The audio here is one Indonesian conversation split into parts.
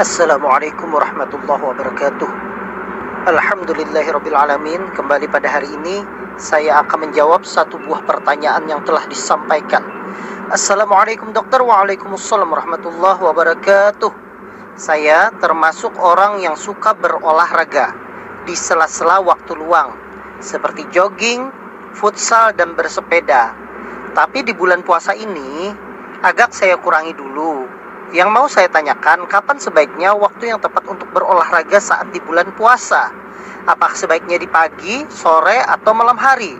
Assalamualaikum warahmatullahi wabarakatuh. Alhamdulillahirrabbilalamin Kembali pada hari ini Saya akan menjawab satu buah pertanyaan yang telah disampaikan. Assalamualaikum dokter. Waalaikumsalam warahmatullahi wabarakatuh. Saya termasuk orang yang suka berolahraga. Di sela-sela waktu luang Seperti jogging, futsal, dan bersepeda Tapi di bulan puasa ini Agak saya kurangi dulu yang mau saya tanyakan, kapan sebaiknya waktu yang tepat untuk berolahraga saat di bulan puasa? Apakah sebaiknya di pagi, sore, atau malam hari?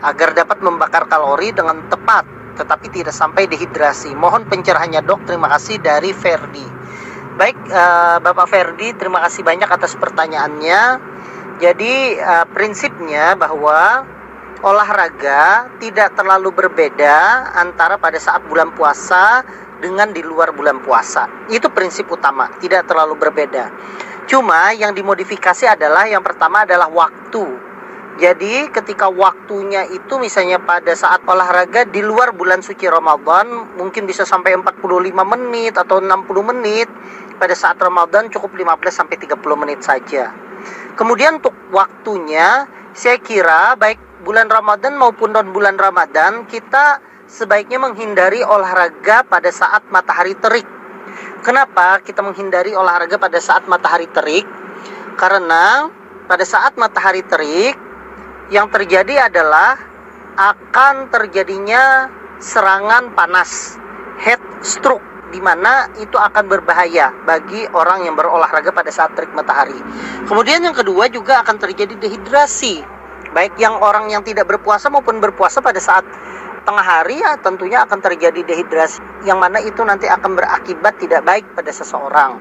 Agar dapat membakar kalori dengan tepat, tetapi tidak sampai dehidrasi. Mohon pencerahannya dok, terima kasih dari Ferdi. Baik, uh, Bapak Ferdi, terima kasih banyak atas pertanyaannya. Jadi uh, prinsipnya bahwa olahraga tidak terlalu berbeda antara pada saat bulan puasa dengan di luar bulan puasa. Itu prinsip utama, tidak terlalu berbeda. Cuma yang dimodifikasi adalah yang pertama adalah waktu. Jadi ketika waktunya itu misalnya pada saat olahraga di luar bulan suci Ramadan mungkin bisa sampai 45 menit atau 60 menit. Pada saat Ramadan cukup 15 sampai 30 menit saja. Kemudian untuk waktunya saya kira baik bulan Ramadan maupun non bulan Ramadan kita sebaiknya menghindari olahraga pada saat matahari terik. Kenapa kita menghindari olahraga pada saat matahari terik? Karena pada saat matahari terik yang terjadi adalah akan terjadinya serangan panas, heat stroke di mana itu akan berbahaya bagi orang yang berolahraga pada saat terik matahari. Kemudian yang kedua juga akan terjadi dehidrasi, baik yang orang yang tidak berpuasa maupun berpuasa pada saat tengah hari ya tentunya akan terjadi dehidrasi yang mana itu nanti akan berakibat tidak baik pada seseorang.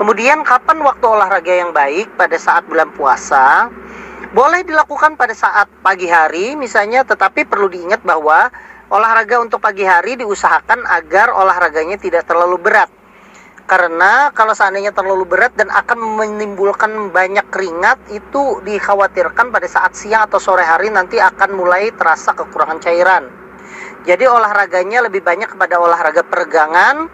Kemudian kapan waktu olahraga yang baik pada saat bulan puasa? Boleh dilakukan pada saat pagi hari misalnya tetapi perlu diingat bahwa olahraga untuk pagi hari diusahakan agar olahraganya tidak terlalu berat. Karena kalau seandainya terlalu berat dan akan menimbulkan banyak keringat itu dikhawatirkan pada saat siang atau sore hari nanti akan mulai terasa kekurangan cairan. Jadi olahraganya lebih banyak kepada olahraga peregangan,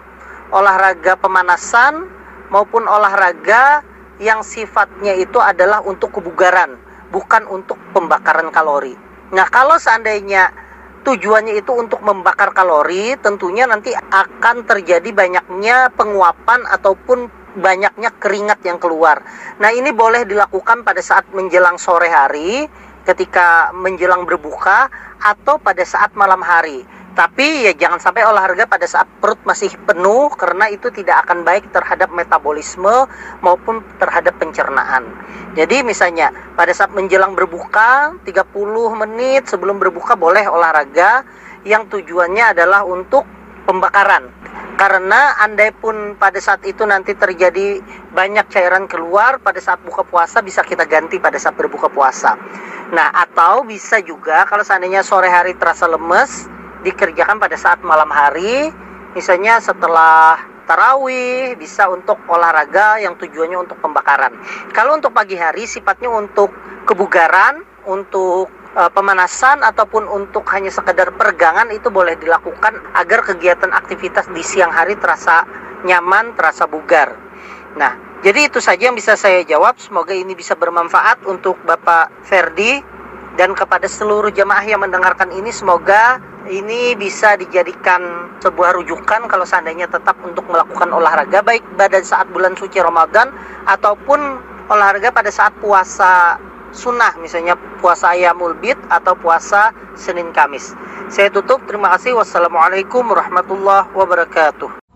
olahraga pemanasan maupun olahraga yang sifatnya itu adalah untuk kebugaran, bukan untuk pembakaran kalori. Nah, kalau seandainya tujuannya itu untuk membakar kalori, tentunya nanti akan terjadi banyaknya penguapan ataupun banyaknya keringat yang keluar. Nah, ini boleh dilakukan pada saat menjelang sore hari ketika menjelang berbuka atau pada saat malam hari. Tapi ya jangan sampai olahraga pada saat perut masih penuh karena itu tidak akan baik terhadap metabolisme maupun terhadap pencernaan. Jadi misalnya pada saat menjelang berbuka 30 menit sebelum berbuka boleh olahraga yang tujuannya adalah untuk pembakaran karena andai pun pada saat itu nanti terjadi banyak cairan keluar pada saat buka puasa bisa kita ganti pada saat berbuka puasa. Nah, atau bisa juga kalau seandainya sore hari terasa lemes dikerjakan pada saat malam hari, misalnya setelah tarawih bisa untuk olahraga yang tujuannya untuk pembakaran. Kalau untuk pagi hari sifatnya untuk kebugaran, untuk uh, pemanasan ataupun untuk hanya sekedar peregangan itu boleh dilakukan agar kegiatan aktivitas di siang hari terasa nyaman, terasa bugar. Nah, jadi itu saja yang bisa saya jawab. Semoga ini bisa bermanfaat untuk Bapak Ferdi dan kepada seluruh jemaah yang mendengarkan ini semoga ini bisa dijadikan sebuah rujukan kalau seandainya tetap untuk melakukan olahraga baik pada saat bulan suci Ramadan ataupun olahraga pada saat puasa sunnah misalnya puasa ayamul bid atau puasa Senin Kamis. Saya tutup. Terima kasih. Wassalamualaikum warahmatullahi wabarakatuh.